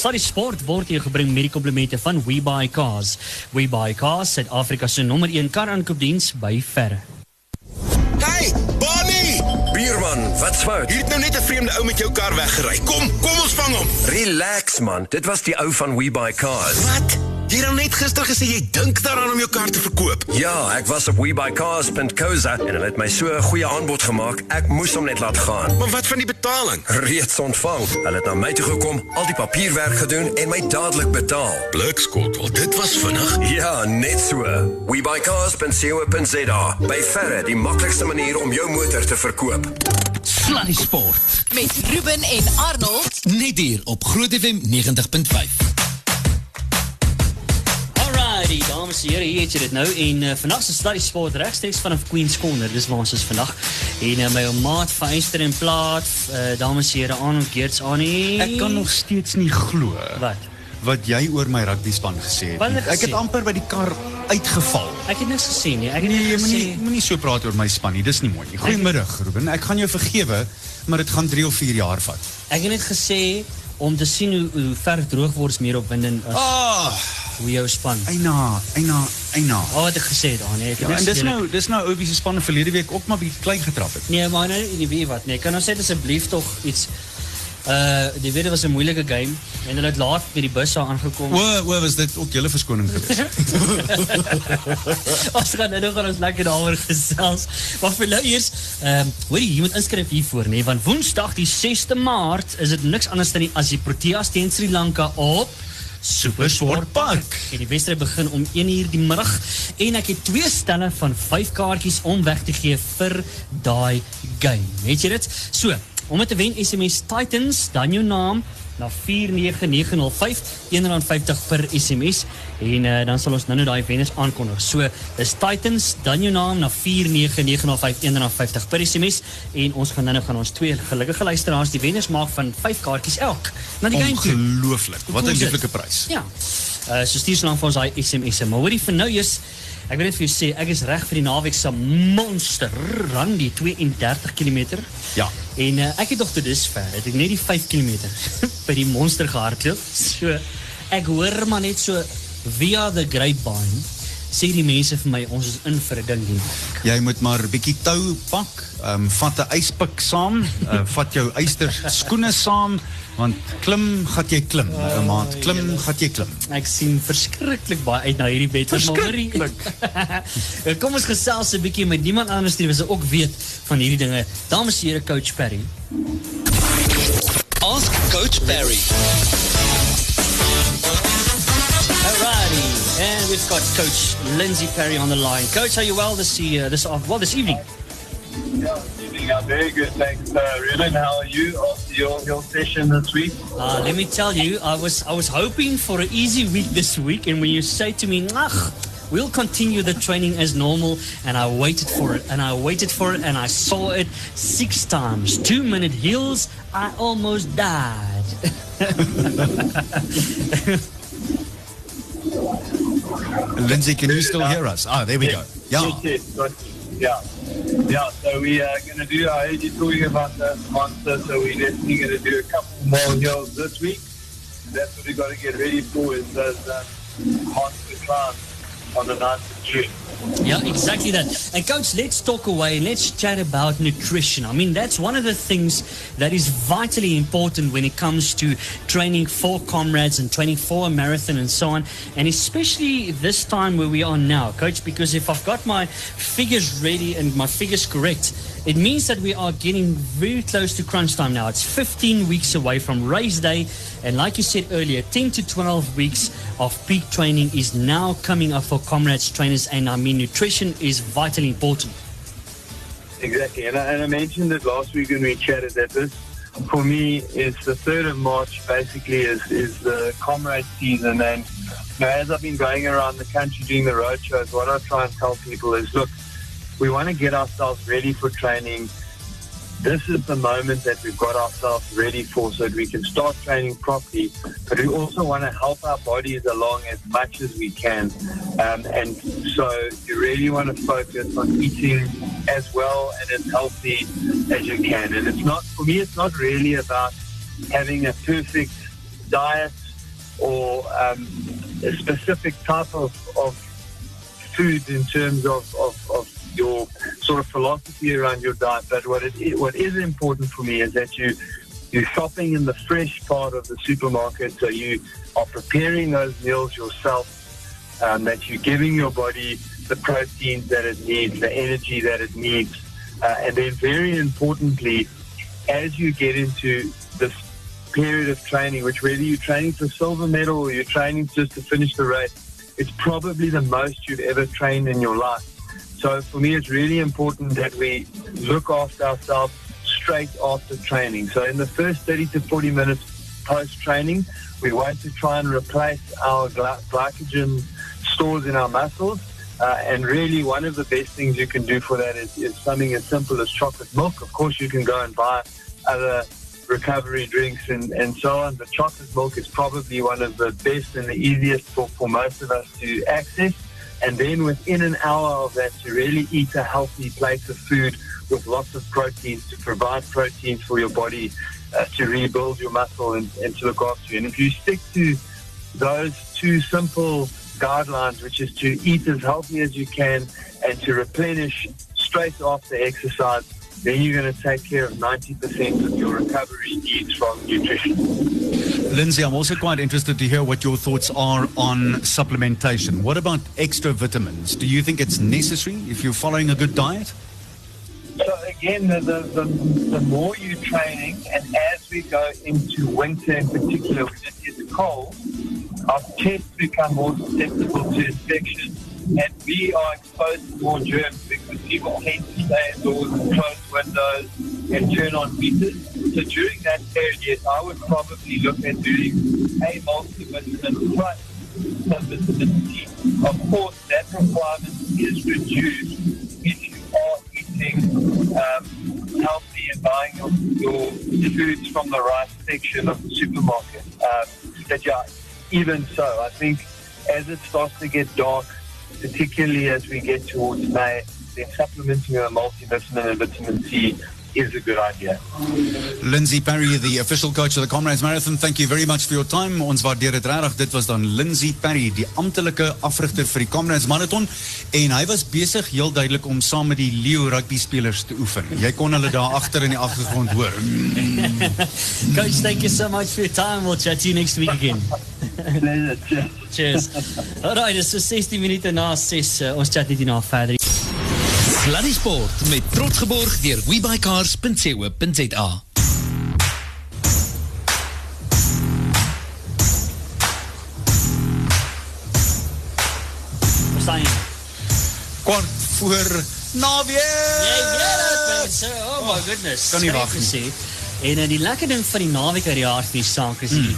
Sluddy Sport word hier gebring met die komplimente van We Buy Cars. We Buy Cars, Suid-Afrika se nommer 1 kar aankoopdiens by verre. Hey, Bonnie! Bierman, wat's fout? Hier het nou net 'n vreemde ou met jou kar weggery. Kom, kom ons vang hom. Relax man, dit was die ou van We Buy Cars. Wat? Jy het net gister gesê jy dink daaraan om jou kar te verkoop. Ja, ek was op webuycars.co.za en hulle het my so 'n goeie aanbod gemaak. Ek moes hom net laat gaan. Maar wat van die betaling? Reeds ontvang. Hulle het na my toe gekom, al die papierwerk gedoen en my dadelik betaal. Blikskottel, dit was vinnig. Ja, net so. webuycars.co.za. By verre die maklikste manier om jou motor te verkoop. Sluddy Sport. Met Ruben en Arnold. Net hier op Groot FM 90.5. Dames en heren, hier het je dit nou. En uh, vannacht is Sluddy Sport rechtstreeks vanaf Queen's Corner. Dis waar ons is vannacht. En uh, my maat van Einster en Plaat, uh, dames en heren, Arnold Geerts, Annie. Ek kan nog steeds nie glo Wat? wat jy oor my rugbyspan het. Nie. het ek Ek het gesê? amper by die kar uitgeval. Ek het niks gesê nie. Ek het Nee, net jy gesê... moenie moenie so praat oor my span nie. Dis nie mooi nie. Goeiemiddag, Ruben. Ek gaan jou vergewe, maar dit gaan 3 of 4 jaar vat. Ek het net gesê om te sien hoe, hoe ver droog word is meer opwindend as Ah, hoe jou span. eina, eina, eina. Al wat het, Annie. Ek het Ja, en dis gedelik- nou dis nou Obi se span verlede week ook maar bietjie klein getrap het. Nee, maar nou, nie weet wat nie. Kan ons sê asseblief tog iets uh die weet was 'n moeilike game en hulle het laat met die bus daar aangekom. O, o, was dit ook julle verskoning geweest? ons gaan nou nog gaan ons lekker daaroor gesels. Maar vir nou eers, ehm um, hoorie, jy moet inskryf hiervoor nê, want Woensdag die 6de Maart is dit niks anders dan die as die Proteas teen Sri Lanka op Supersport Park. En die wedstryd begin om 1 uur die middag en ek het twee stelle van 5 kaartjies om weg te gee vir daai game. Het jy dit? So, om te wen SMS Titans, dan jou naam na 49905 R1.50 per SMS en uh, dan sal ons nou nou daai wenners aankondig. So, dis Titans, dan jou naam na 49905 R1.50 per SMS en ons gaan nou gaan ons twee gelukkige luisteraars die wenners maak van 5 kaartjies elk na die game toe. Ongelooflik. Wat 'n lieflike prys. Ja. Uh, so stuur so lank vir ons daai SMS'e. Maar hoorie vir nou eers, ek wil net vir jou sê, ek is reg vir die naweek se monster run die 32 km. Ja. En uh, ek het nog tot dusver, het ek net die 5 km by die monster gehardloop. So ek hoor maar net so via the grapevine sê die mense vir my ons is in vir 'n ding hier. Jy moet maar bietjie tou pak, ehm um, vat 'n yspik saam, uh, vat jou yster skoene saam want klim gaan jy klim, uh, maat. Klim gaan jy klim. Ek sien verskriklik baie uit na hierdie bed. Kom ons gesels 'n bietjie met niemand anders nie, wat ook weet van hierdie dinge. Dames en here coach Perry. Ask Coach Barry. Alrighty. And we've got coach Lindsay Perry on the line. Coach, are you well this uh, this uh, well this evening? Evening, I'm very good, thanks. Uh, Ruben, how are you after your, your session this week? Uh, let me tell you, I was I was hoping for an easy week this week, and when you say to me, "Ach, we'll continue the training as normal," and I waited for it, and I waited for it, and I saw it six times, two minute heels. I almost died. Lindsay, can you still hear us? Ah, there we go. Ja. Yes, yes, got you. Yeah. Yeah, so we are going to do, I heard you talking about the monster, so we're definitely going to do a couple more hills this week. That's what we got to get ready for is those uh, monster climbs on the 9th Yeah, exactly that. And coach, let's talk away let's chat about nutrition. I mean, that's one of the things that is vitally important when it comes to training for comrades and training for a marathon and so on. And especially this time where we are now, coach, because if I've got my figures ready and my figures correct, it means that we are getting very close to crunch time now. It's 15 weeks away from race day. And like you said earlier, 10 to 12 weeks of peak training is now coming up for comrades, trainers, and I mean, nutrition is vitally important. Exactly, and I, and I mentioned it last week when we chatted that this, for me, is the third of March. Basically, is is the comrade season, and you know, as I've been going around the country doing the road shows, what I try and tell people is, look, we want to get ourselves ready for training. This is the moment that we've got ourselves ready for, so that we can start training properly. But we also want to help our bodies along as much as we can, um, and so you really want to focus on eating as well and as healthy as you can. And it's not for me. It's not really about having a perfect diet or um, a specific type of, of food in terms of, of, of your sort of philosophy around your diet. But what it what is important for me is that you you're shopping in the fresh part of the supermarket, so you are preparing those meals yourself. Um, that you're giving your body the proteins that it needs, the energy that it needs, uh, and then very importantly, as you get into this period of training, which whether you're training for silver medal or you're training just to finish the race, it's probably the most you've ever trained in your life. So for me, it's really important that we look after ourselves straight after training. So in the first 30 to 40 minutes post training, we want to try and replace our glycogen stores in our muscles. Uh, and really, one of the best things you can do for that is, is something as simple as chocolate milk. Of course, you can go and buy other recovery drinks and, and so on. But chocolate milk is probably one of the best and the easiest for, for most of us to access. And then within an hour of that, to really eat a healthy plate of food with lots of proteins to provide proteins for your body uh, to rebuild your muscle and, and to look after you. And if you stick to those two simple guidelines, which is to eat as healthy as you can and to replenish straight after exercise, then you're going to take care of 90% of your recovery needs from nutrition. Lindsay, I'm also quite interested to hear what your thoughts are on supplementation. What about extra vitamins? Do you think it's necessary if you're following a good diet? So again, the, the, the, the more you're training, and as we go into winter in particular, when it gets cold, our chests become more susceptible to infection, and we are exposed to more germs because people tend to stay indoors and close windows and turn on heaters. So during that period, yes, I would probably look at doing a multivitamin plus some vitamin C. Of course, that requirement is reduced if you are eating um, healthy and buying your, your foods from the right section of the supermarket. Um, but yeah, even so, I think as it starts to get dark, particularly as we get towards May, then supplementing with a multivitamin and vitamin C is a good idea. Lindsay Perry, the official coach of the Comrades Marathon, thank you very much for your time. Ons waardeer dit regtig. Dit was dan Lindsay Perry, die amptelike afrigter vir die Comrades Marathon en hy was besig heel duidelik om saam met die Leo rugby spelers te oefen. Jy kon hulle daar agter in die agtergrond hoor. Hmm. Coach, thank you so much for your time. We'll chat to you next week again. Pleasure. Cheers. Cheers. Alright, dis so 16 minute na 6. Uh, ons chat net hierna verder. Sluddy Sport met trots geborg deur webycars.co.za. Verstaan jy? Kwart voor naweek. Jy weet dit, mense. Oh my goodness. kan nie wag nie. gesê. En uh, die lekker ding van die naweek uit die jaar van die saak is die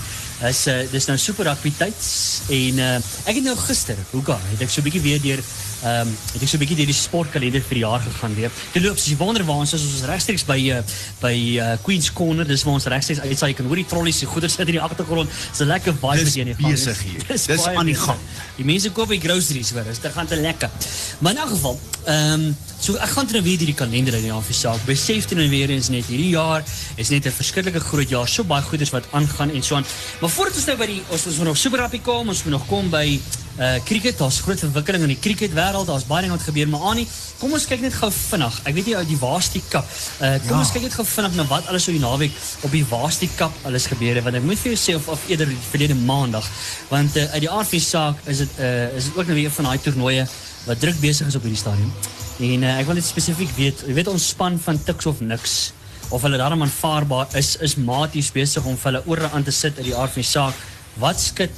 is uh, dis nou super rugby tyds en uh, ek het nou gister, hoeka, het ek so 'n bietjie weer deur ehm um, het ek so 'n bietjie deur die sportkalender vir die jaar gegaan weer. Dit loop, as jy wonder waar ons is, ons is regstreeks by uh, by uh, Queen's Corner, dis waar ons regstreeks uitsaai. Jy kan hoor die trollies se goeder sit in die agtergrond. Dis 'n lekker vibe wat jy in die gang besig is. hier. Dis Dis aan die besig. gang. Die mense koop die groceries dis dit gaan te lekker. Maar in elk geval, ehm um, so ek gaan nou weer deur die kalender in die jaar vir saak. Besef toe nou weer eens net hierdie jaar is net 'n verskriklike groot jaar. So baie goeders wat aangaan en so aan. Maar voordat ons nou by die ons ons moet nog Super Rugby kom, ons moet nog kom by uh cricket. Daar's groot verwikkeling in die cricket wêreld. Daar's baie dinge wat gebeur, maar Annie, kom ons kyk net gou vinnig. Ek weet nie uit die Waasti Cup. Uh kom Ja. ons kyk net gou vinnig na wat alles so die naweek op die Waasti Cup alles gebeur het. Want ek moet vir jou sê of, of eerder verlede maandag, want uh, uit die aard van die saak is dit uh is dit ook nou weer van daai toernooie wat druk besig is op hierdie stadium. En uh, ek wil net spesifiek weet, jy weet ons span van Tuks of niks of hulle daarom aanvaarbaar is is maties besig om hulle ore aan te sit uit die aard van die saak. Wat skit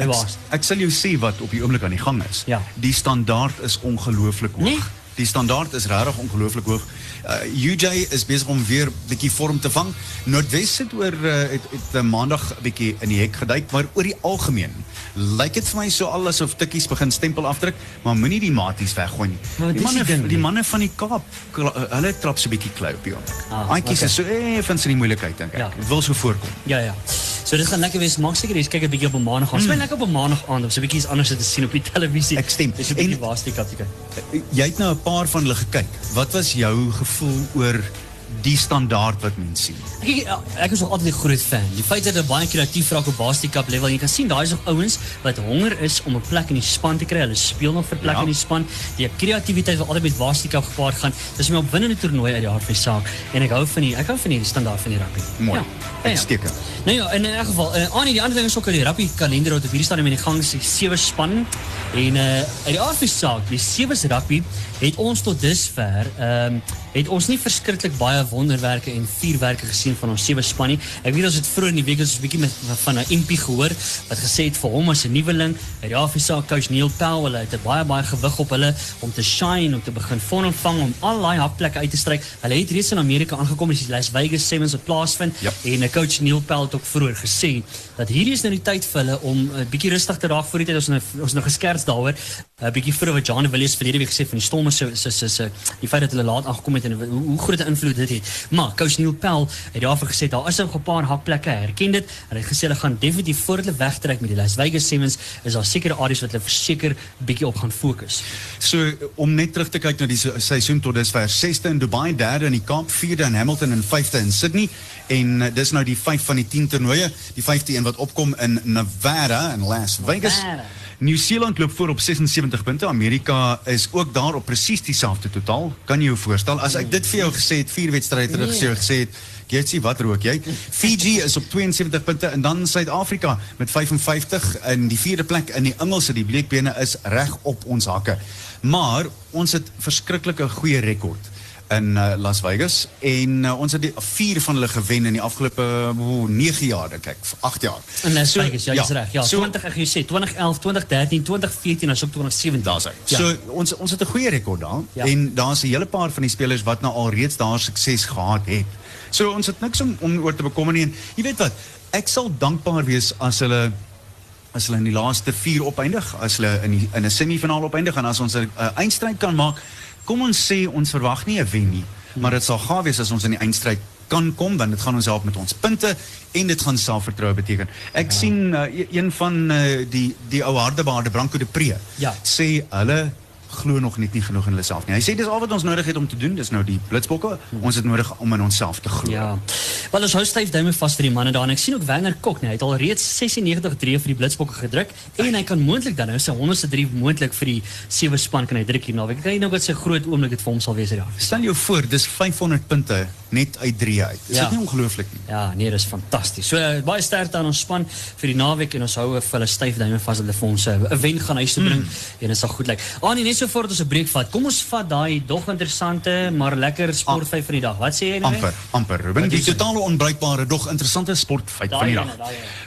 Ek, ek sal jou sê wat op die oomblik aan die gang is. Ja. Die standaard is ongelooflik hoog. Nee. Die standaard is regtig ongelooflik hoog. Uh, UJ is besig om weer bietjie vorm te vang. Noordwes het oor uh, het, het uh, maandag 'n bietjie in die hek geduik, maar oor die algemeen lyk dit vir my so al asof tikkies begin stempel afdruk, maar moenie die maties weggooi nie. Maar Die die manne ding, die nee. manne van die Kaap, uh, hulle trap so 'n bietjie klou op die oomblik. Ah, Aantjies okay. is so effens in die moeilikheid dink ek. Ja. Wil so voorkom. Ja ja. So dit gaan lekker wees. Maak seker jy's kyk 'n bietjie op 'n maandag aan. Mm. lekker op 'n maandag aand om so 'n bietjie iets anders te sien op die televisie. Ek stem. Dis 'n bietjie Waasti Cup te kyk. Jy het nou 'n paar van hulle gekyk. Wat was jou gevoel oor die standaard wat mense sien. Ek, ek is nog altyd 'n groot fan. Die feit dat hulle baie kreatief raak op Basketball level. Jy kan sien daai is nog ouens wat honger is om 'n plek in die span te kry. Hulle speel nog vir plek Ja. in die span. Die kreatiwiteit wat altyd met Basketball gepaard gaan. Dis my opwindende toernooi uit die hart van die saak en ek hou van die ek hou van die standaard van die rugby. Mooi. Ja. Uitstekend. Nou ja, in elk geval, uh, Annie, die ander ding is ook dat die rugby kalender wat op hierdie stadium in die gang is, sewe span en uh uit die aard van die saak, die sewe rugby het ons tot dusver ehm um, het ons nie verskriklik baie wonderwerke en vuurwerke gesien van ons sewe span nie. Ek weet ons het vroeër in die week ons 'n bietjie met van 'n MP gehoor wat gesê het vir hom as 'n nuweling, saak coach Neil Powell, hulle het 'n baie baie gewig op hulle om te shine, om te begin vorm vang om al daai hakplekke uit te stryk. Hulle het reeds in Amerika aangekom, dis die Las Vegas Sevens wat plaasvind Yep. en 'n coach Neil Powell het ook vroeër gesê dat hierdie is nou die tyd vir hulle om 'n bietjie rustig te raak voor die tyd ons nou ons nou geskerts daaroor 'n bietjie vroeër wat John de Villiers verlede week gesê van die Stormers se se se se die feit dat hulle laat aangekom het en hoe, groot 'n invloed dit het. Maar coach Neil Powell het daarvoor gesê daar is nog 'n paar hakplekke, herken dit. Hulle het gesê hulle gaan definitief voor hulle wegtrek met die Las Vegas Sevens is daar sekere areas wat hulle verseker bietjie op gaan fokus. So om net terug te kyk na die se- seisoen tot dusver, 6de in Dubai, 3de in die Kaap, 4de in Hamilton en 5de in Sydney. En uh, dis nou die 5 van die 10 toernooie, die 5de een wat opkom in Nevada in Las Vegas. Nevada. Nieu-Seeland loop voor op 76 punte. Amerika is ook daar op presies dieselfde totaal. Kan jy jou voorstel? As ek dit vir jou gesê het, vier wedstryde terug Nee. gesê het, jy sê wat rook jy? Fiji is op 72 punte en dan Suid-Afrika met 55 in die vierde plek in die Engelse. Die bleekbene is reg op ons hakke. Maar ons het verskriklike goeie rekord in uh, Las Vegas en uh, ons het die vier van hulle gewen in die afgelope uh, 9 jaar dink ek, 8 jaar. In Las So, Vegas, ja, ja, jy's reg. Ja, so- 20 ek sê 2011, 2013, 2014 en ook 2017. Daar's hy. Ja. So ons ons het 'n goeie rekord daar Ja. en daar's 'n hele paar van die spelers wat nou al reeds daar sukses gehad het. So ons het niks om, om oor te bekommer nie en jy weet wat, ek sal dankbaar wees as hulle as hulle in die laaste 4 opeindig, as hulle in die, in 'n semifinaal opeindig en as ons 'n eindstryd kan maak. Kom ons sê ons verwag nie 'n wen nie, maar dit sal gaaf wees as ons in die eindstryd kan kom want dit gaan ons help met ons punte en dit gaan selfvertroue beteken. Ek ja. sien uh, een van uh, die die ou hardebaarde Branko de Pre Ja. sê hulle glo nog net nie genoeg in hulle self nie. Hy sê dis al wat ons nodig het om te doen, dis nou die blitsbokke. Ons het nodig om in onsself te glo. Ja. Wel ons hou styf duime vas vir die manne daar en ek sien ook Werner Kok, nee, hy het al reeds 96 drie vir die Blitsbokke gedruk en hy kan moontlik dan nou sy 100ste drie moontlik vir die sewe span kan hy druk hier naweek. Kyk nou wat sy groot oomblik dit vir hom sal wees hierdie jaar. Stel jou voor, dis 500 punte net uit 3 uit. Is Ja. dit nie ongelooflik nie? Ja, nee, dis fantasties. So uh, baie sterkte aan ons span vir die naweek en ons hou vir hulle styf duime vas dat hulle vir ons 'n wen gaan huis toe bring en dit sal goed lyk. Ah nee, net so voordat ons 'n breek vat. Kom ons vat daai dog interessante maar lekker sportfeit van die dag. Wat sê jy nou? Amper, amper. Ruben, die totale onbruikbare dog interessante sportfeit van die dag. ene.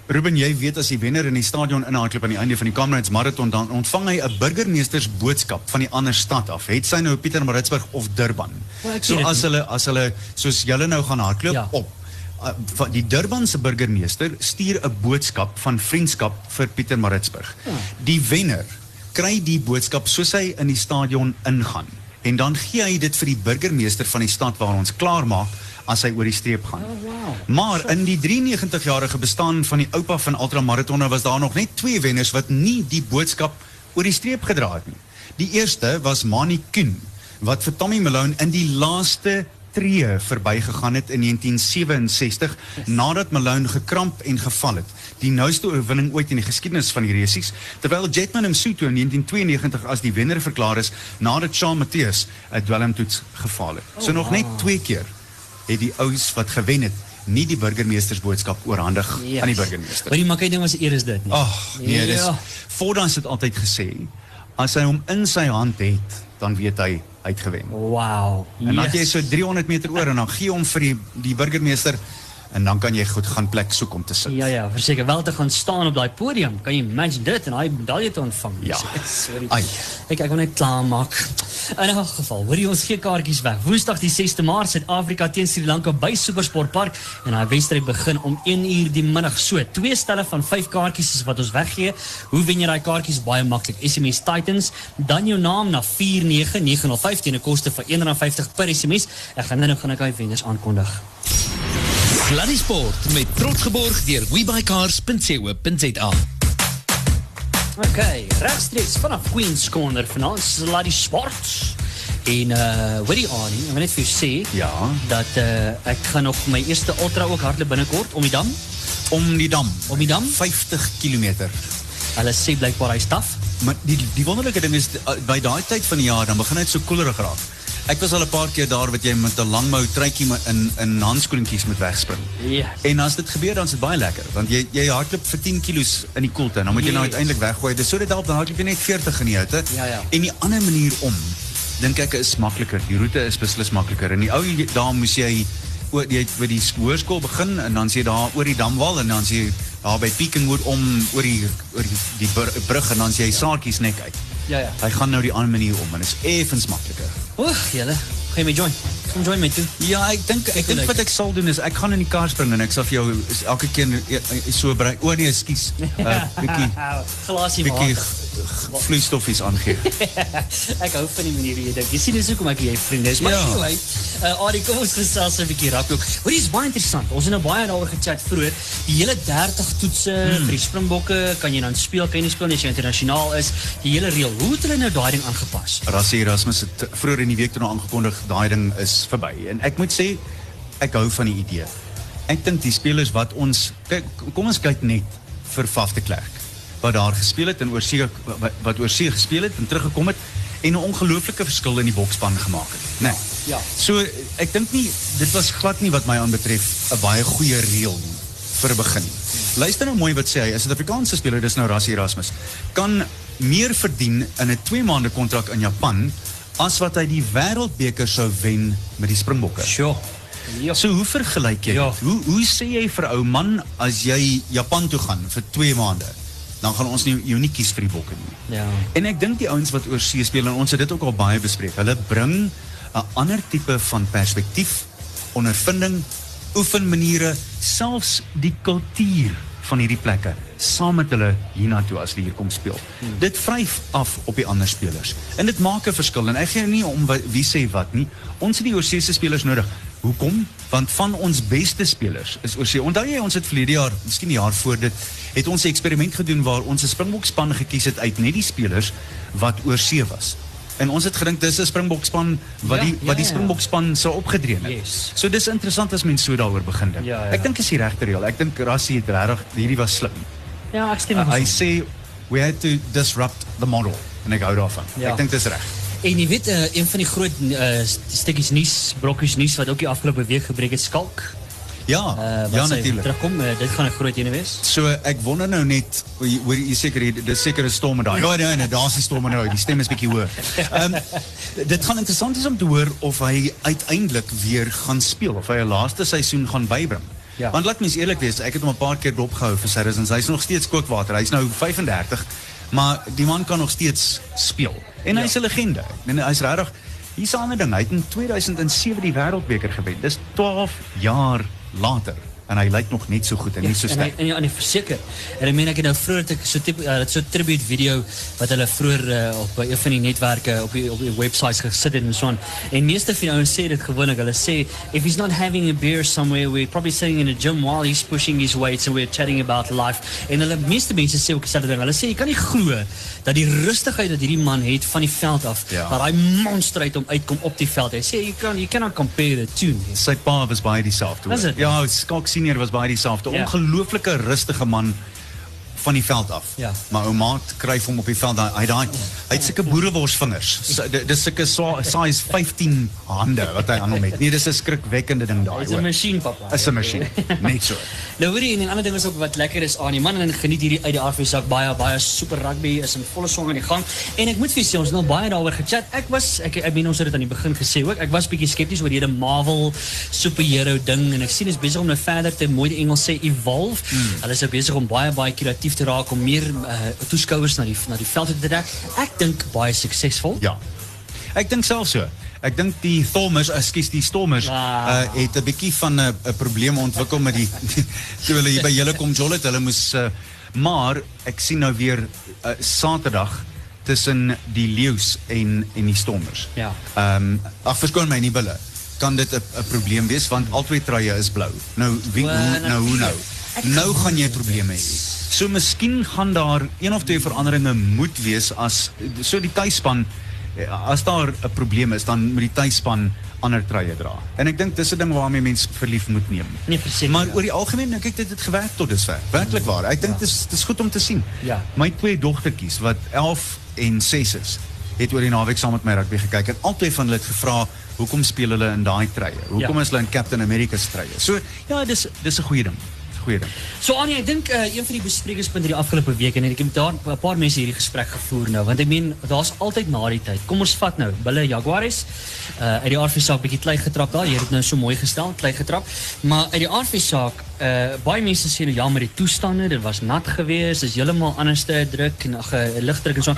Ruben, jy weet as die wenner in die stadion inhardloop aan die einde van die Comrades Marathon dan ontvang hy 'n burgemeesters boodskap van die ander stad af. Het sy nou Pietermaritzburg of Durban? Wel, ek So as hulle as hulle soos julle nou gaan hardloop Ja. op van die Durbanse burgemeester stuur 'n boodskap van vriendskap vir Pietermaritzburg. Ja. Die wenner kry die boodskap soos hy in die stadion ingaan en dan gee hy dit vir die burgemeester van die stad waar ons klaar maak as hy oor die streep gaan. Oh, wow. Maar in die 93-jarige bestaan van die oupa van ultramaratonne was daar nog net twee wenners wat nie die boodskap oor die streep gedra het nie. Die eerste was Mani Kuhn wat vir Tommy Malone in die laaste tree verbygegaan het in 1967 nadat Malone gekramp en geval het. Die nouste oorwinning ooit in die geskiedenis van die resies, terwyl Jetman Msutu in 1992 as die wenner verklaar is nadat Shaun Matthias 'n dwelmtoets gefaal het. So nog net twee keer het die ouens wat gewen het nie die burgemeestersboodskap oorhandig Yes. aan die burgemeester. Maar die maak hy ding was eer is dit nie. Ag, nee, dis Ja. voordat het altyd gesê, as hy hom in sy hand het, dan weet hy hy het gewen. Wow. En dan het jy Yes. so 300 meter oor en dan gee hom vir die die burgemeester en dan kan jy goed gaan plek soek om te sit. Ja ja, verseker wel te gaan staan op daai podium. Kan jy imagine dit en daai medalje te ontvang? Ja. Sorry. Ai. Ek ek wil net klaar maak. In 'n geval, hoor jy ons gee kaartjies weg. Woensdag die 6de Maart Suid-Afrika teen Sri Lanka by Supersportpark en daai wedstryd begin om 1 uur die middag. So, twee stelle van 5 kaartjies is wat ons weggee. Hoe wen jy daai kaartjies? Baie maklik. SMS Titans, dan jou naam na 49905 teen 'n koste van R1.50 per SMS. Ek gaan nou gaan ek daai wenners aankondig. Sluddy Sport met trots geborg deur webycars.co.za. Oké, rechtstreeks vanaf Queen's Corner van ons Sluddy Sport. En uh hoor die aan, ek wil net vir jou sê Ja. dat uh ek gaan nog my eerste ultra ook hardloop binnekort om die dam. Om die dam. Om die dam. 50 kilometer. Hulle sê blykbaar hy's taaf. Maar die, die wonderlijke ding is, uh, bij die tijd van die jaar, dan begin het so koelerig raak. Ek was al een paar keer daar wat jy met 'n langmou truitjie in in handskoentjies moet wegspring. Ja. En as dit gebeur dan is dit baie lekker want jy jy hardloop vir 10 kilos in die koelte en dan moet jy nou Yes. uiteindelik weggooi. Dis so dit help dan hardloop jy net 40 in die hitte. Ja, ja. En die ander manier om dink ek is makliker. Die roete is beslis makliker. In die ou dae moes jy oor jy by die hoërskool begin en dan sê jy daar oor die damwal en dan sê jy daar by Pekenwood om oor die oor die, die br- brug en dan sê jy saartjies nek uit. Ja, ja. Hy gaan nou die ander manier om en is effens makliker. Oeg, julle. Gaan jy my join? Kom join my toe. Ja, ek dink ek dink wat ek sal doen is ek gaan in die kar spring en ek sal vir jou elke keer eh, eh, so brei. O nee, ekskuus. Uh, bietjie Glasie bietjie g- vloeistoffies aangee. ek hou van die manier hoe jy dink. Jy sien dis hoekom ek jy vriende is. Maar Ja. anyway, uh, kom ons gesels 'n bietjie rugby. Hoor, dis baie interessant. Ons het nou baie daaroor gechat vroeër. Die hele 30 toetse Hmm. vir die Springbokke, kan jy dan speel, kan jy nie speel nie as jy internasionaal is. Die hele reël. Hoe het hulle nou daai ding aangepas? Rassie Erasmus het vroeër in die week toe nou aangekondig daai ding is verby. En ek moet sê ek hou van die idee. Ek dink die spelers wat ons kyk kom ons kyk net vir Faf de Klerk wat daar gespeel het en oorsee wat, wat oorsee gespeel het en teruggekom het en 'n ongelooflike verskil in die bokspan gemaak het. Né? Nee. Ja. So ek dink nie dit was glad nie wat my aanbetref 'n baie goeie reël vir 'n begin. Luister nou mooi wat sê hy. 'n Suid-Afrikaanse speler, dis nou Rassie Erasmus, kan meer verdien in 'n 2 maande kontrak in Japan as wat hy die wêreldbeker sou wen met die Springbokke. Sjoe. Ja. So hoe vergelyk jy? Ja. Hoe hoe sê jy vir ou man as jy Japan toe gaan vir 2 maande? Dan gaan ons nie jou nie kies vir die bokke nie. Ja. En ek dink die ouens wat oor see speel en ons het dit ook al baie bespreek. Hulle bring 'n ander tipe van perspektief, ondervinding, oefenmaniere, selfs die kultuur van hierdie plekke saam met hulle hiernatoe as hulle hier kom speel. Hmm. Dit vryf af op die ander spelers. En dit maak 'n verskil en ek gee nie om wa- wie sê wat nie. Ons het die oorseese spelers nodig. Hoekom? Want van ons beste spelers is oorsee. Onthou jy ons het verlede jaar, miskien die jaar voor dit, het ons 'n eksperiment gedoen waar ons 'n Springbokspan gekies het uit net die spelers wat oorsee was. En ons het gedink dis 'n Springbokspan wat Ja, die ja, wat die ja. Springbokspan sou opgedreën het. Yes. So dis interessant as mens so daaroor begin dink. Ja, ja. Ek dink is die regte reël. Ek dink Rassie het regtig hierdie was slim. Ja, ek stem Uh, hy mee. sê we had to disrupt the model en ek hou daarvan. Ja. Ek dink dis reg. En jy weet uh, een van die groot uh, stukkies nuus, brokkies nuus wat ook die afgelope week gebreek het, Skalk. Ja, Uh, ja sy natuurlik. Terugkom, uh, dit gaan 'n groot ene wees. So ek wonder nou net hoor jy seker dis seker 'n storm daai. Ja nee nee, daar's die storm nou. Die stem is bietjie hoër. Ehm dit gaan interessant is om te hoor of hy uiteindelik weer gaan speel of hy 'n laaste seisoen gaan bybring. Ja. Want laat mens eerlik wees, ek het hom 'n paar keer dopgehou vir Saracens. Hy's nog steeds kookwater. Hy's nou 35, maar die man kan nog steeds speel. En hy's 'n legende. Meen hy's regtig Hier's 'n ander ding. Hy het in 2007 die wêreldbeker gewen. Dis 12 jaar later en hy lyk nog net so goed en so en hy sterk. en ja, en hy verseker. En ek meen ek het nou vroeër ek so tipe uh, so tribute video wat hulle vroeër uh, op by een van die netwerke op die op die websites gesit het en so aan. En meeste van die ouens sê dit gewoonlik. Hulle sê if he's not having a beer somewhere we're probably sitting in a gym while he's pushing his weights and we're chatting about life. En hulle meeste mense sê ook dieselfde ding. Hulle sê jy kan nie glo dat die rustigheid wat hierdie man het van die veld af, Ja. dat daai monster uit hom uitkom op die veld. Hy sê you can you cannot compare the two. Sy pa was baie dieselfde. dit? Ja, Skalk senior was baie dieselfde. Ja. Ongelooflike rustige man van die veld af. Ja. Maar ou maat kryf hom op die veld. Hy daai hy het sulke boereworsvingers. So, di- Dis sulke size 15 hande wat hy aan hom het. Nee, dis 'n skrikwekkende ding daai. Hy's 'n masjien papa. Is 'n masjien. Net so. Nou hoor jy en 'n ander ding is ook wat lekker is aan die man en geniet hierdie uit die RV sak baie baie super rugby is in volle swang aan die gang. En ek moet vir sê ons het nou baie daaroor gechat. Ek was ek ek meen ons het dit aan die begin gesê ook. Ek was bietjie skepties oor hierdie Marvel superhero ding en ek sien is besig om nou verder te mooi die Engels sê evolve. Mm. Hulle is nou besig om baie baie kreatief te raak om meer uh, toeskouers na die na die veld te trek. Ek dink baie suksesvol. Ja. Ek dink self so. Ek dink die Stormers, ekskuus, die Stormers Ah. uh, het 'n bietjie van 'n uh, probleem ontwikkel met die toe hulle hier by julle kom jol het, hulle moes uh, maar ek sien nou weer uh, Saterdag tussen die Leeu's en en die Stormers. Ja. Ehm um, ag verskoon my nie bulle. Kan dit 'n probleem wees want albei truie is blou. Nou wie hoe, nou hoe nou? Nou gaan jy probleme hê. So miskien gaan daar een of twee veranderinge moet wees as so die tuisspan as daar 'n probleem is, dan moet die tuisspan ander truie dra. En ek dink dis 'n ding waarmee mense verlief moet neem. Nee, verseker, Maar ja. oor die algemeen dink ek dit het gewerk tot dusver. Werklik waar. Ek dink dit is dis goed om te sien. Ja. My twee dogtertjies wat 11 en 6 is, het oor die naweek saam met my rugby gekyk en albei van hulle het gevra hoekom speel hulle in daai truie? Hoekom Ja. is hulle in Captain America se truie? So ja, dis dis 'n goeie ding. Goeie ding. So Annie, ek dink uh, een van die besprekingspunte die afgelope week en ek het daar 'n paar mense hierdie gesprek gevoer nou, want ek meen daar's altyd na die tyd. Kom ons vat nou Bulle Jaguares. Uh uit die RV saak bietjie klei getrap daar. Jy het nou so mooi gestel, klei getrap. Maar uit die RV saak, uh baie mense sê nou ja, met die toestande, dit was nat geweest, dis heeltemal anders te druk en ag ligdruk en so.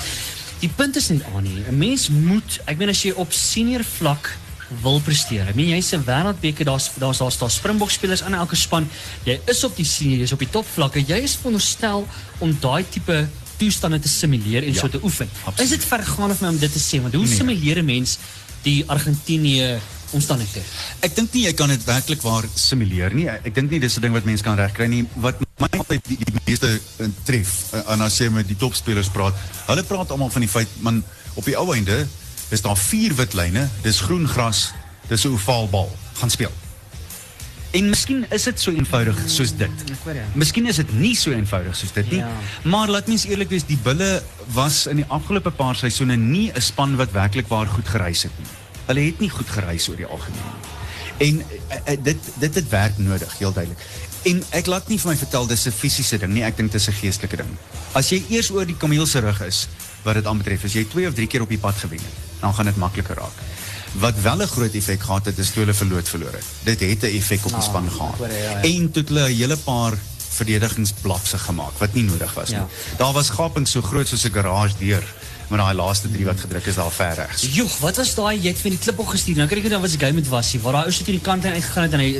Die punt is net Annie, 'n mens moet, ek meen as jy op senior vlak wil presteer. Ek meen jy's 'n wêreldbeker, daar's daar's daar's daar Springbok spelers in elke span. Jy is op die senior, jy's op die topvlakke. Jy is veronderstel om daai tipe toestande te simuleer en Ja, so te oefen. absoluut. Is dit vergaande vir my om dit te sê? Want hoe Nee. simuleer 'n mens die Argentinië omstandighede? Ek dink nie jy kan dit werklik waar simuleer nie. Ek dink nie dis 'n ding wat mense kan regkry nie. Wat my altyd die, die meeste uh, tref uh, en as jy met die topspelers praat, hulle praat almal van die feit man op die ou einde is daar vier wit lyne, dis groen gras, dis 'n ovaalbal. Gaan speel. En miskien is dit so eenvoudig soos dit. Jou. Miskien is dit nie so eenvoudig soos dit nie. Ja. Maar laat mens eerlik wees, die Bulle was in die afgelope paar seisoene nie 'n span wat werklik waar goed gereis het nie. Hulle het nie goed gereis oor die algemeen nie. En uh, uh, dit dit het werk nodig, heel duidelik. En ek laat nie vir my vertel dis 'n fisiese ding nie, ek dink dis 'n geestelike ding. As jy eers oor die kameel se rug is wat dit aanbetref, as jy 2 of 3 keer op die pad gewen het, dan gaan dit makliker raak. Wat wel 'n groot effek gehad het, is toe hulle verloot verloor het. Dit het 'n effek op die Ah, span gehad. En toe hulle 'n hele paar verdedigingsblapse gemaak wat nie nodig was nie. Daar was gapings so groot soos 'n garage deur met daai laaste 3 wat gedruk is daar ver regs. Wat was daai jy het vir die klip op gestuur. Nou kyk ek nou wat se game dit was, hier, waar daai ou teen die kant uitgegaan het en hy.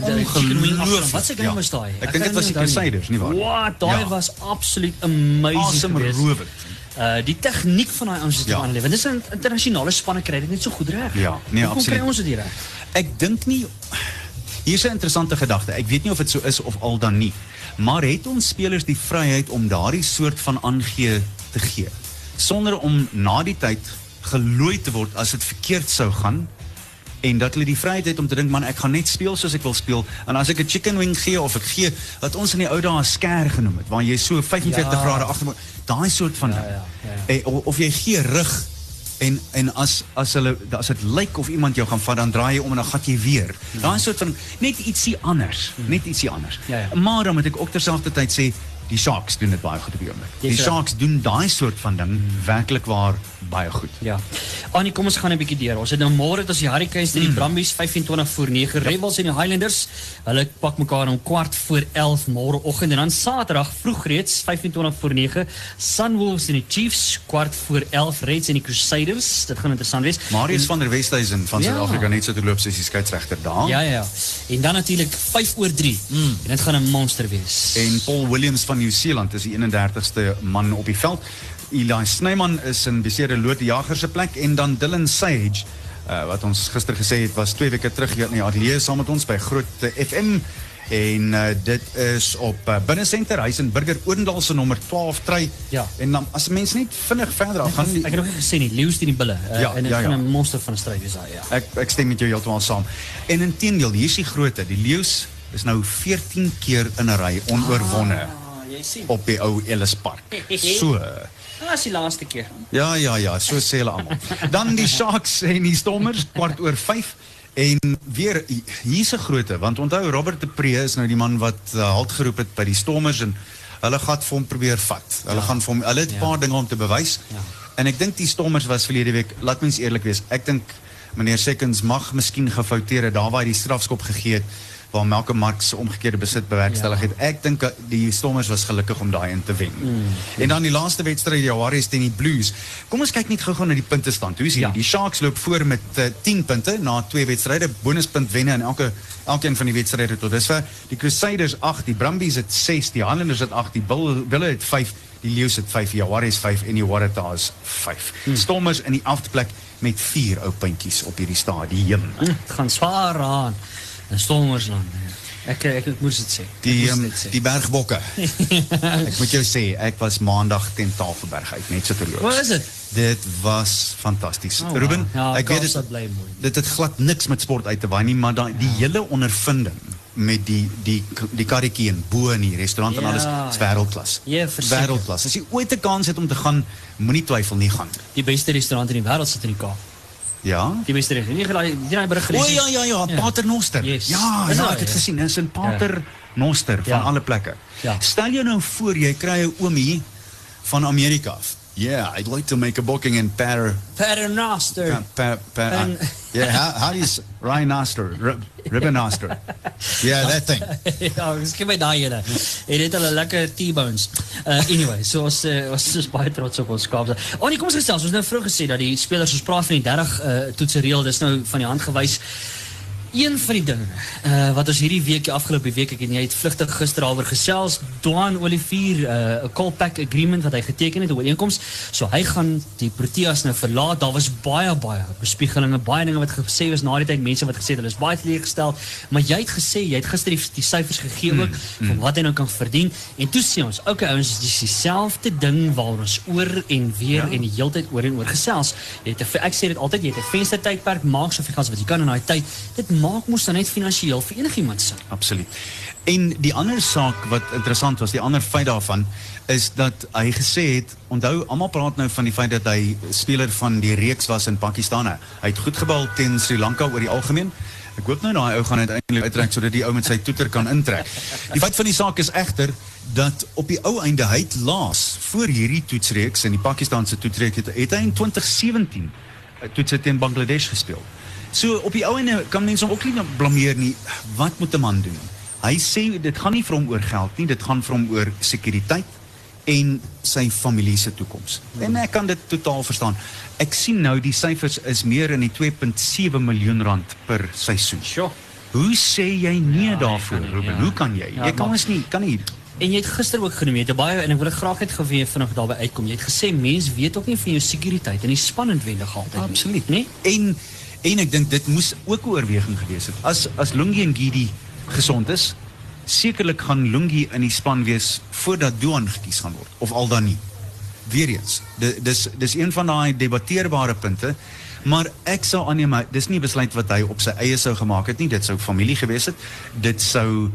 Wat se game Ja. was daai? Ek dink dit was die. Crusaders, nie waar nie? Wat, daai Ja. was absoluut amazing Awesome rowend. Uh die tegniek van daai ouens is Ja. ja. aanlewe. Dis 'n internasionale spanne kry dit net so goed reg. Ja, nee, Hoekom absoluut. kry ons dit nie reg? Ek dink nie hier's 'n interessante gedagte. Ek weet nie of dit so is of al dan nie. Maar het ons spelers die vryheid om daardie soort van aangee te gee sonder om na die tyd gelooi te word as dit verkeerd sou gaan en dat hulle die vryheid het om te dink man ek gaan net speel soos ek wil speel en as ek 'n chicken wing gee of ek gee wat ons in die ou dae 'n scare genoem het waar jy so 45 Ja. grade agter daai soort van ding. ja, ja. Eh, of, of jy gee rug en en as as hulle as dit lyk of iemand jou gaan vat dan draai jy om en dan gat jy weer. Daai soort van net ietsie anders, net ietsie anders. Ja, ja. Maar dan moet ek ook terselfdertyd sê die Sharks doen dit baie goed op die oomblik. Die reg. Sharks doen daai soort van ding werklik waar baie goed. Ja. Annie, kom ons gaan 'n bietjie deur. Ons het nou môre dit as die Hurricanes teen die Brumbies 25 voor 9, Rebels en die Highlanders. Hulle pak mekaar om kwart voor 11 môreoggend en dan Saterdag vroeg reeds 25 voor 9, Sunwolves en die Chiefs kwart voor 11, Reds en die Crusaders. Dit gaan interessant wees. Marius van der Westhuizen van Ja. Suid-Afrika net so te loop soos die skeieregter daar. Ja ja ja. En dan natuurlik 5 oor 3. En dit gaan 'n monster wees. En Paul Williams van Nieu-Seeland is die 31ste man op die veld. Eli Snyman is in beseerde Loot die Jager se plek en dan Dylan Sage uh, wat ons gister gesê het was 2 weke terug hier in die ateljee saam met ons by Groot FM en uh, dit is op uh, Binnesenter Huis in Burger Oendal se nommer 12 try. Ja. En dan as mense net vinnig verder af gaan Ek het nog gesê nie, leeu's teen die bulle. Uh, Ja, en dit ja, ja. 'n monster van 'n stryd wees daai, ja. Ek ek stem met jou heeltemal saam. En intedeel, hier is die grootte. Die leeu's is nou 14 keer in 'n ry onoorwonne Ah, jy sien. op die ou Ellis Park. So Ah, is die laaste keer. Ja, ja, ja, so sê hulle almal. Dan die Sharks en die Stormers kwart oor 5 en weer hier's 'n grootte want onthou Robert de Pre is nou die man wat uh, halt geroep het by die Stormers en hulle gaan vir hom probeer vat. Hulle gaan vir hom hulle het 'n paar dinge om te bewys. Ja. En ek dink die Stormers was verlede week, laat mens eerlik wees, ek dink meneer Seconds mag miskien gefouteer het daar waar hy die strafskop gegee het waar Malcolm Marx omgekeerde besit bewerkstellig het. Ek dink uh, die Stormers was gelukkig om daai in te wen. En dan die laaste wedstryd Jaguars teen die Blues. Kom ons kyk net gou-gou na die puntestand. Hoe is? Ja. Die Sharks loop voor met uh, 10 punte na twee wedstryde, bonuspunt wenne in elke elkeen van die wedstryde tot dusver. Die Crusaders 8, die Brumbies het 6, die Highlanders het 8, die Bull Bulle het 5, die Leeu's het 5, die Jaguars 5 en die Waratahs 5. Hmm. Stormers in die 8de plek met 4 ou puntjies op hierdie stadium. Hm, Het gaan zwaar aan. En Stormers dan. ja. Ek ek, ek moes dit sê. Die um, sê. die bergbokke. ek moet jou sê, ek was maandag teen Tafelberg uit net so terloops. Wat is dit? Dit was fantasties. Oh, wow. Ruben, Ja, ek weet dit mooi. dit het glad niks met sport uit te waai nie, maar daai die hele ondervinding met die die die karretjie en bo in die restaurant en Ja, alles is ja. wêreldklas. Ja, verseker. Wêreldklas. As jy ooit 'n kans het om te gaan, moenie twyfel nie gaan. Die beste restaurant in die wêreld sit in die Kaap. Ja? Die beste restaurant. Nie gelaai, die daai berig O gelees. nie? ja ja ja, Ja. Pater Noster. Yes. Ja, Is ja, daar, ek het ja? gesien, dit is in Pater Noster van Ja. alle plekke. Ja. Stel jou nou voor jy kry 'n oomie van Amerika af. Yeah, I'd like to make a booking in Per Paternoster. Pa, pa, pa, En- yeah, how, how do you s- Ryan Noster, Rib, Ribbon Yeah, that thing. ja, skep my daai ene. En dit hulle lekker T-bones. Uh anyway, so ons uh, ons is baie trots op ons Kaapse. Oh nee, kom ons gesels. Ons het nou vroeg gesê dat die spelers ons praat van die 30 uh toetse reël. Dis nou van die hand gewys. Een van die dinge uh, wat ons hierdie week, die afgelope week, ek en jy het vlugtig gister daaroor gesels, Dwan Olivier, uh, 'n callback agreement wat hy geteken het, 'n ooreenkoms. So hy gaan die Proteas nou verlaat. Daar was baie baie bespiegelinge, baie dinge wat gesê is na die tyd, mense wat gesê het hulle is baie teleurgestel, maar jy het gesê jy het gister die, die syfers gegee ook van wat hy nou kan verdien en toe sê ons, okay ouens, dis dieselfde ding waar ons oor en weer ja. en die heeltyd oor en oor gesels. Jy het ek sê dit altyd, jy het 'n venstertydperk, maak soveel gas wat jy kan in daai tyd. Dit maak mos dan net finansiëel vir enigiemand sin. Absoluut. En die ander saak wat interessant was, die ander feit daarvan is dat hy gesê het, onthou almal praat nou van die feit dat hy speler van die reeks was in Pakistan. Hy het goed gebal teen Sri Lanka oor die algemeen. Ek hoop nou daai ou gaan uiteindelik uittrek sodat die ou met sy toeter kan intrek. Die feit van die saak is egter dat op die ou einde hy het laas voor hierdie toetsreeks in die Pakistanse toetsreeks het, het hy in 2017 'n toets teen Bangladesh gespeel. So op die ou einde kan mense hom ook nie blameer nie. Wat moet 'n man doen? Hy sê dit gaan nie vir hom oor geld nie, dit gaan vir hom oor sekuriteit en sy familie se toekoms. En ek kan dit totaal verstaan. Ek sien nou die syfers is meer in die 2.7 miljoen rand per seisoen. Sjoe. Hoe sê jy nee Ja, daarvoor, nie, Ruben? ja. Hoe kan jy? Ja, jy kan ons nie, kan nie. En jy het gister ook genoem, jy het baie en ek wil dit graag net geweet vinnig daarby uitkom. Jy het gesê mense weet ook nie van jou sekuriteit en die spannend wendig altyd. nie. Absoluut. Nee? En en ek dink dit moes ook 'n oorweging gewees het. As as Lungi en Gidi gesond is, sekerlik gaan Lungi in die span wees voordat Duan gekies gaan word of al dan nie. Weereens, di- dis dis een van daai debatteerbare punte, maar ek sou aanneem dis nie besluit wat hy op sy eie sou gemaak het nie, dit sou familie gewees het. Dit sou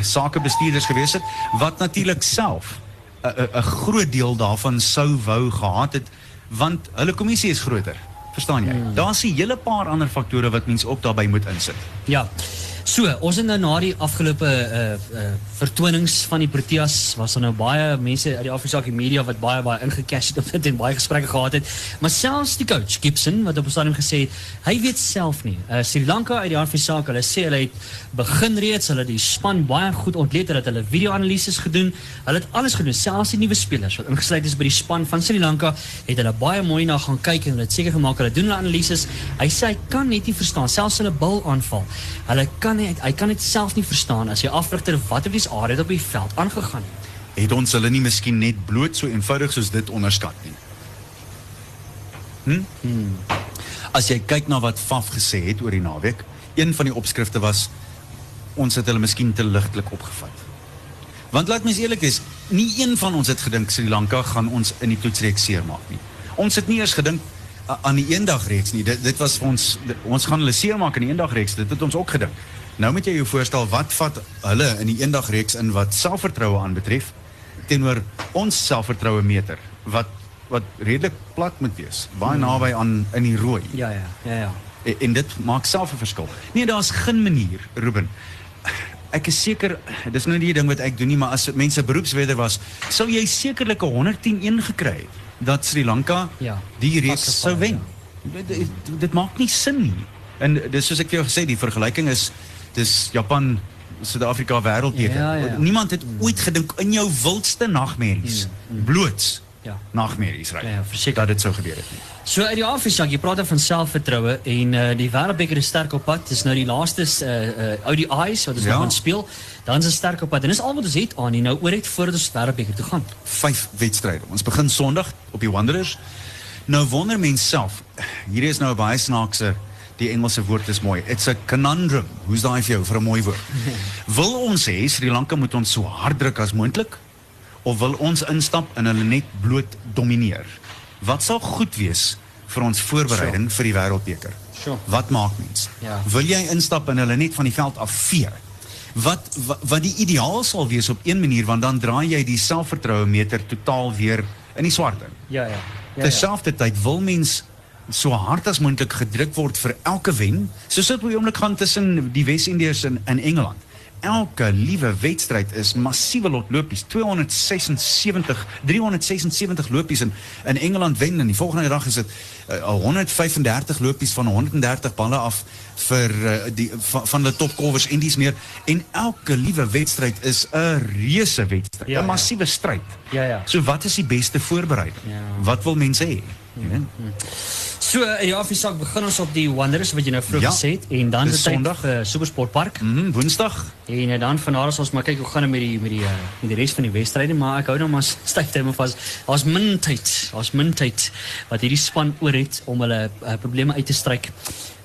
sakebestuurders gewees het wat natuurlik self 'n 'n 'n groot deel daarvan sou wou gehad het want hulle kommissie is groter. Verstaan jy? Hmm. Daar's 'n hele paar ander faktore wat mens ook daarbey moet insit. Ja. So, ons het nou na die afgelope uh uh vertonings van die Proteas was daar nou baie mense uit die Afrikaanse media wat baie baie ingecash het op dit en baie gesprekke gehad het. Maar selfs die coach Gibson wat op 'n stadium gesê het, hy weet self nie. Uh Sri Lanka uit die Afrikaanse hulle sê hulle het begin reeds, hulle die span baie goed ontleed, hulle het hulle video-analises gedoen. Hulle het alles gedoen, selfs die nuwe spelers wat ingesluit is by die span van Sri Lanka, het hulle baie mooi na gaan kyk en hulle het seker gemaak hulle doen hulle analises. Hy sê hy kan net nie verstaan selfs hulle bil aanval. Hulle kan nie hy kan dit self nie verstaan as jy afrigter wat op die aard het op die veld aangegaan het. Het ons hulle nie miskien net bloot so eenvoudig soos dit onderskat nie? Hm? Hmm. As jy kyk na wat Faf gesê het oor die naweek, een van die opskrifte was ons het hulle miskien te ligtelik opgevat. Want laat mens eerlik wees, nie een van ons het gedink Sri Lanka gaan ons in die toetsreeks seermaak nie. Ons het nie eers gedink aan die eendagreeks nie. Dit dit was vir ons dit, ons gaan hulle seermaak in die eendagreeks. Dit het ons ook gedink. Nou moet jy jou voorstel wat vat hulle in die eendagreeks in wat selfvertroue aanbetref teenoor ons selfvertroue meter wat wat redelik plat moet wees. Baie naby aan in die rooi. Ja ja, ja ja. En, en dit maak self 'n verskil. Nee, daar's geen manier, Ruben. Ek is seker dis nou nie die ding wat ek doen nie, maar as mense beroepsweder was, sou jy sekerlik 'n 110-1 gekry het dat Sri Lanka Ja, die reeks sou wen. Dit, dit, dit maak nie sin nie. En dis soos ek vir jou gesê, die vergelyking is dis Japan Suid-Afrika. Ja, ja. Niemand het ooit gedink in jou wildste nagmerries bloots Ja. nagmerries ry. Ja, verseker. dat dit sou gebeur het nie. So uit die Afrikaanse, jy praat dan van selfvertroue en uh, die Wêreldbeker is sterk op pad. Dis nou die laaste uh uh ODI's wat ons Ja. nou gaan speel. Dan is dit sterk op pad. En dis al wat ons het aan hier nou oor het voordat ons Wêreldbeker toe gaan. vyf wedstryde. Ons begin Sondag op die Wanderers. Nou wonder mens self, hier is nou 'n baie snaakse Die Engelse woord is mooi. It's a conundrum. Hoe's daai vir jou vir 'n mooi woord? Wil ons hê Sri Lanka moet ons so hard druk as moontlik of wil ons instap en hulle net bloot domineer? Wat sal goed wees vir ons voorbereiding vir die Wêreldbeker? Sure. Wat maak mens? Ja. Wil jy instap en hulle net van die veld af vee? Wat, wat wat die ideaal sal wees op een manier want dan draai jy die selfvertroue meter totaal weer in die swart in. Ja, ja. ja, Terselfdertyd wil mens so hard as moontlik gedruk word vir elke wen, soos dit op die oomblik gaan tussen die Wes-Indiërs en, en Engeland. Elke liewe wedstryd is massiewe lot lopies, 276 376 lopies in in Engeland wen en die volgende dag is dit uh, 135 lopies van 130 balle af vir uh, die van, van die topkolwers en dis meer en elke liewe wedstryd is 'n reuse wedstryd, 'n Ja, ja. massiewe stryd. Ja, ja. So wat is die beste voorbereiding? Ja. Wat wil mense hê? Jy weet? So, uh, ja, vir sak begin ons op die Wanderers wat jy nou vroeg Ja. gesê het en dan is Sondag. vir Supersportpark. Mhm, Woensdag. En uh, dan van daar as ons maar kyk hoe gaan dit met die met die uh, met die res van die wedstryde, maar ek hou nou maar styf te hom vas. Daar's min tyd. Daar's min tyd wat hierdie span oor het om hulle uh, probleme uit te stryk.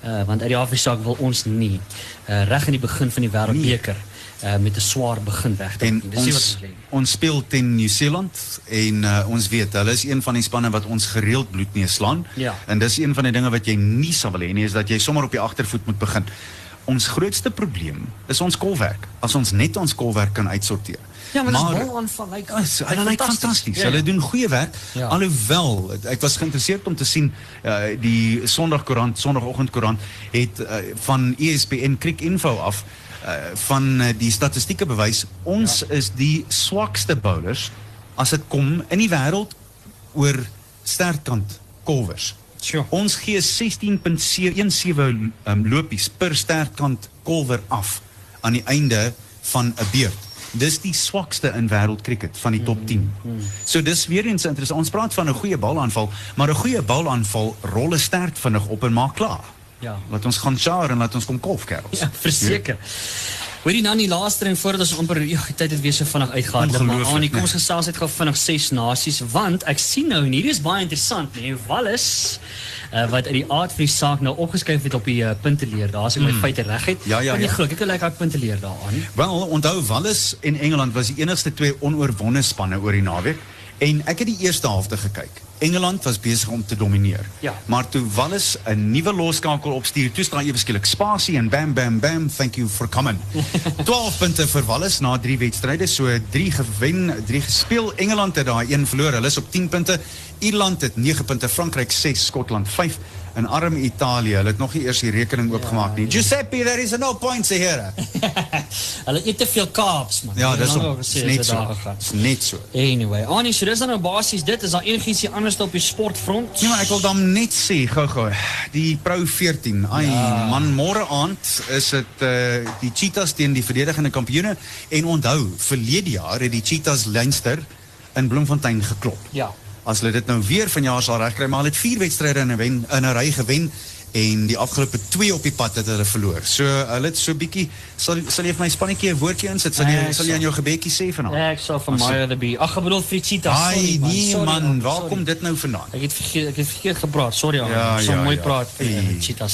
Uh, want uit die afsaak wil ons nie uh, reg in die begin van die wêreldbeker uh, met 'n swaar begin weg. En Dis ons ons speel teen Nieu-Seeland en uh, ons weet hulle is een van die spanne wat ons gereeld bloedneus slaan. Ja. En dis een van die dinge wat jy nie sal wil hê nie is dat jy sommer op die agtervoet moet begin. Ons grootste probleem is ons kolwerk. As ons net ons kolwerk kan uitsorteer. Ja, maar, maar dis balaanval. Like, Ja, so, hulle lyk fantasties. Hulle doen goeie werk. Ja. Alhoewel ek was geïnteresseerd om te sien uh, die Sondagkoerant, Sondagoggendkoerant het uh, van ESPN Crick Info af uh, van uh, die statistieke bewys ons ja. is die swakste bowlers as dit kom in die wêreld oor sterkkant kolwers. Sure. Ons gee 16.17 um, lopies per sterkkant kolwer af aan die einde van 'n beurt. Dis die swakste in wêreldkriket van die top 10. So dis weer eens interessant. Ons praat van 'n goeie balaanval, maar 'n goeie balaanval rol sterk vinnig op en maak klaar. Ja. Laat ons gaan sjare en laat ons kom kerels. Ja, verseker. Hoorie nou die laaste en voordat ons amper ja, die tyd het weer so vinnig uitgehardloop. Maar Ongelooflik, Annie, kom ons gesels net gou vinnig ses nasies want ek sien nou en hier is baie interessant, nee, Wallis uh, wat uit die aard van die saak nou opgeskryf het op die uh, punteleer. Daar as ek my feite reg het. Ja, ja, Kan jy ja. glo, ek het lekker punteleer daaraan. Wel, onthou Wallis en Engeland was die enigste twee onoorwonde spanne oor die naweek en ek het die eerste helfte gekyk. Engeland was besig om te domineer. Ja. Maar toe Wallis 'n nuwe losskakel opstuur, toe staan ewe skielik spasie en bam bam bam, thank you for coming. 12 punte vir Wallis na 3 wedstryde, so 3 gewen, 3 gespeel. Engeland het daai een verloor. Hulle is op 10 punte. Ierland het 9 punte, Frankryk 6, Skotland 5 en arm Italië. Hulle het nog nie eers die rekening oopgemaak nie. Giuseppe, there is no points here. Hulle eet te veel Kaaps man. Ja, dis gesê, net so. Dis net so. Anyway, Annie, so dis dan nou basies dit. Is daar enigiets anders op die sportfront? Ja, maar ek wil dan net sê gou-gou, die Pro 14. Ai, ja. man, môre aand is dit uh die Cheetahs teen die verdedigende kampioene en onthou, verlede jaar het die Cheetahs Leinster in Bloemfontein geklop. Ja. As hulle dit nou weer vanjaar sal regkry, maar hulle het 4 wedstryde in 'n in 'n ry gewen en die afgelope 2 op die pad het hulle verloor. So hulle het so bietjie sal sal jy vir my spannetjie 'n woordjie insit? Sal jy sal jy aan jou gebedjie sê vanaand? Ek sal van Maya the Bee. Ag, ek bedoel vir Cheetahs. Ai, man. nee Sorry, man, waar sorry. kom dit nou vandaan? Ek het vergeet, ek het verkeerd gepraat. Sorry aan. Ja, so ja, mooi ja. praat vir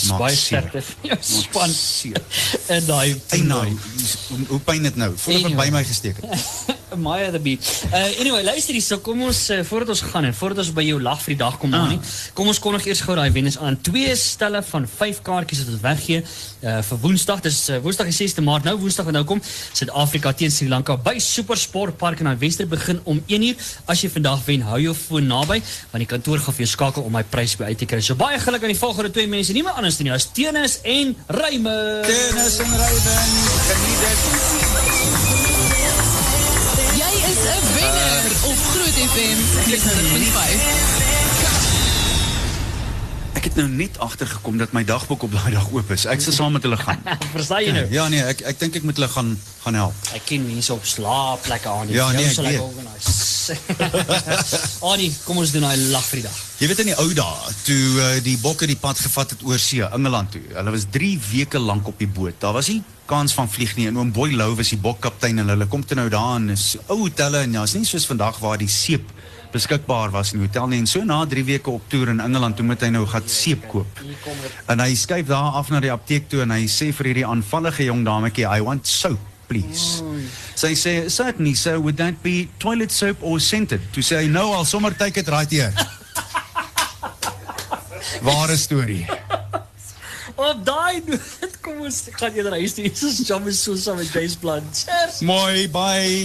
maak Baie sterkte vir jou span. En daai nou, hoe, hoe pyn dit nou? Voel dit Anyway. by my gesteek het. Maya the Bee. Uh, anyway, luister hier, so kom ons uh, voordat ons gaan en voordat ons by jou lag vir die dag kom aan nie. Kom ons kondig eers gou daai wenners aan. Twee stelle van 5 kaartjies wat ons weggee uh, vir Woensdag. Dis uh, Woensdag die 6de Maart. Nou Woensdag wat nou kom, Suid-Afrika teen Sri Lanka by Supersport Park in Wester begin om 1uur. As jy vandag wen, hou jou foon naby want die kantoor gaan vir jou skakel om my prys by uit te kry. So baie geluk aan die volgende twee mense. Nie meer anders nie. Dis Tenis en Reimer. Dennis en Ruben, geniet dit. Jy is 'n wenner op Groot FM 90.5. Ek het nou net agtergekom dat my dagboek op daai dag oop is. Ek sal saam met hulle gaan. Verstaan jy nou? Ja nee, ek ek dink ek moet hulle gaan gaan help. Ek ken mense op slaapplekke aan. Ja, nee, ek sal ek weet. organise. Anie, kom ons doen daai lag vir die dag. Jy weet in die ou dae toe uh, die bokke die pad gevat het oor see, Engeland toe. Hulle was 3 weke lank op die boot. Daar was nie kans van vlieg nie en oom Boy Lou was die bokkaptein en hulle kom toe nou daar in 'n ou hotelle en ja, is nie soos vandag waar die seep beskikbaar was in die hotel nie en so na 3 weke op toer in Engeland toe moet hy nou gaan seep koop. En hy skuif daar af na die apteek toe en hy sê vir hierdie aanvallige jong dametjie, "I want soap." Please. Sy sê, certainly, sir, would that be toilet soap or scented? Toe sê hy, no, I'll sommer take it right here. Ware storie. Op daai noot kom ons gaan eerder huis toe. Jesus, jammer so saam met Jace Blunt. Cheers. Mooi, bye.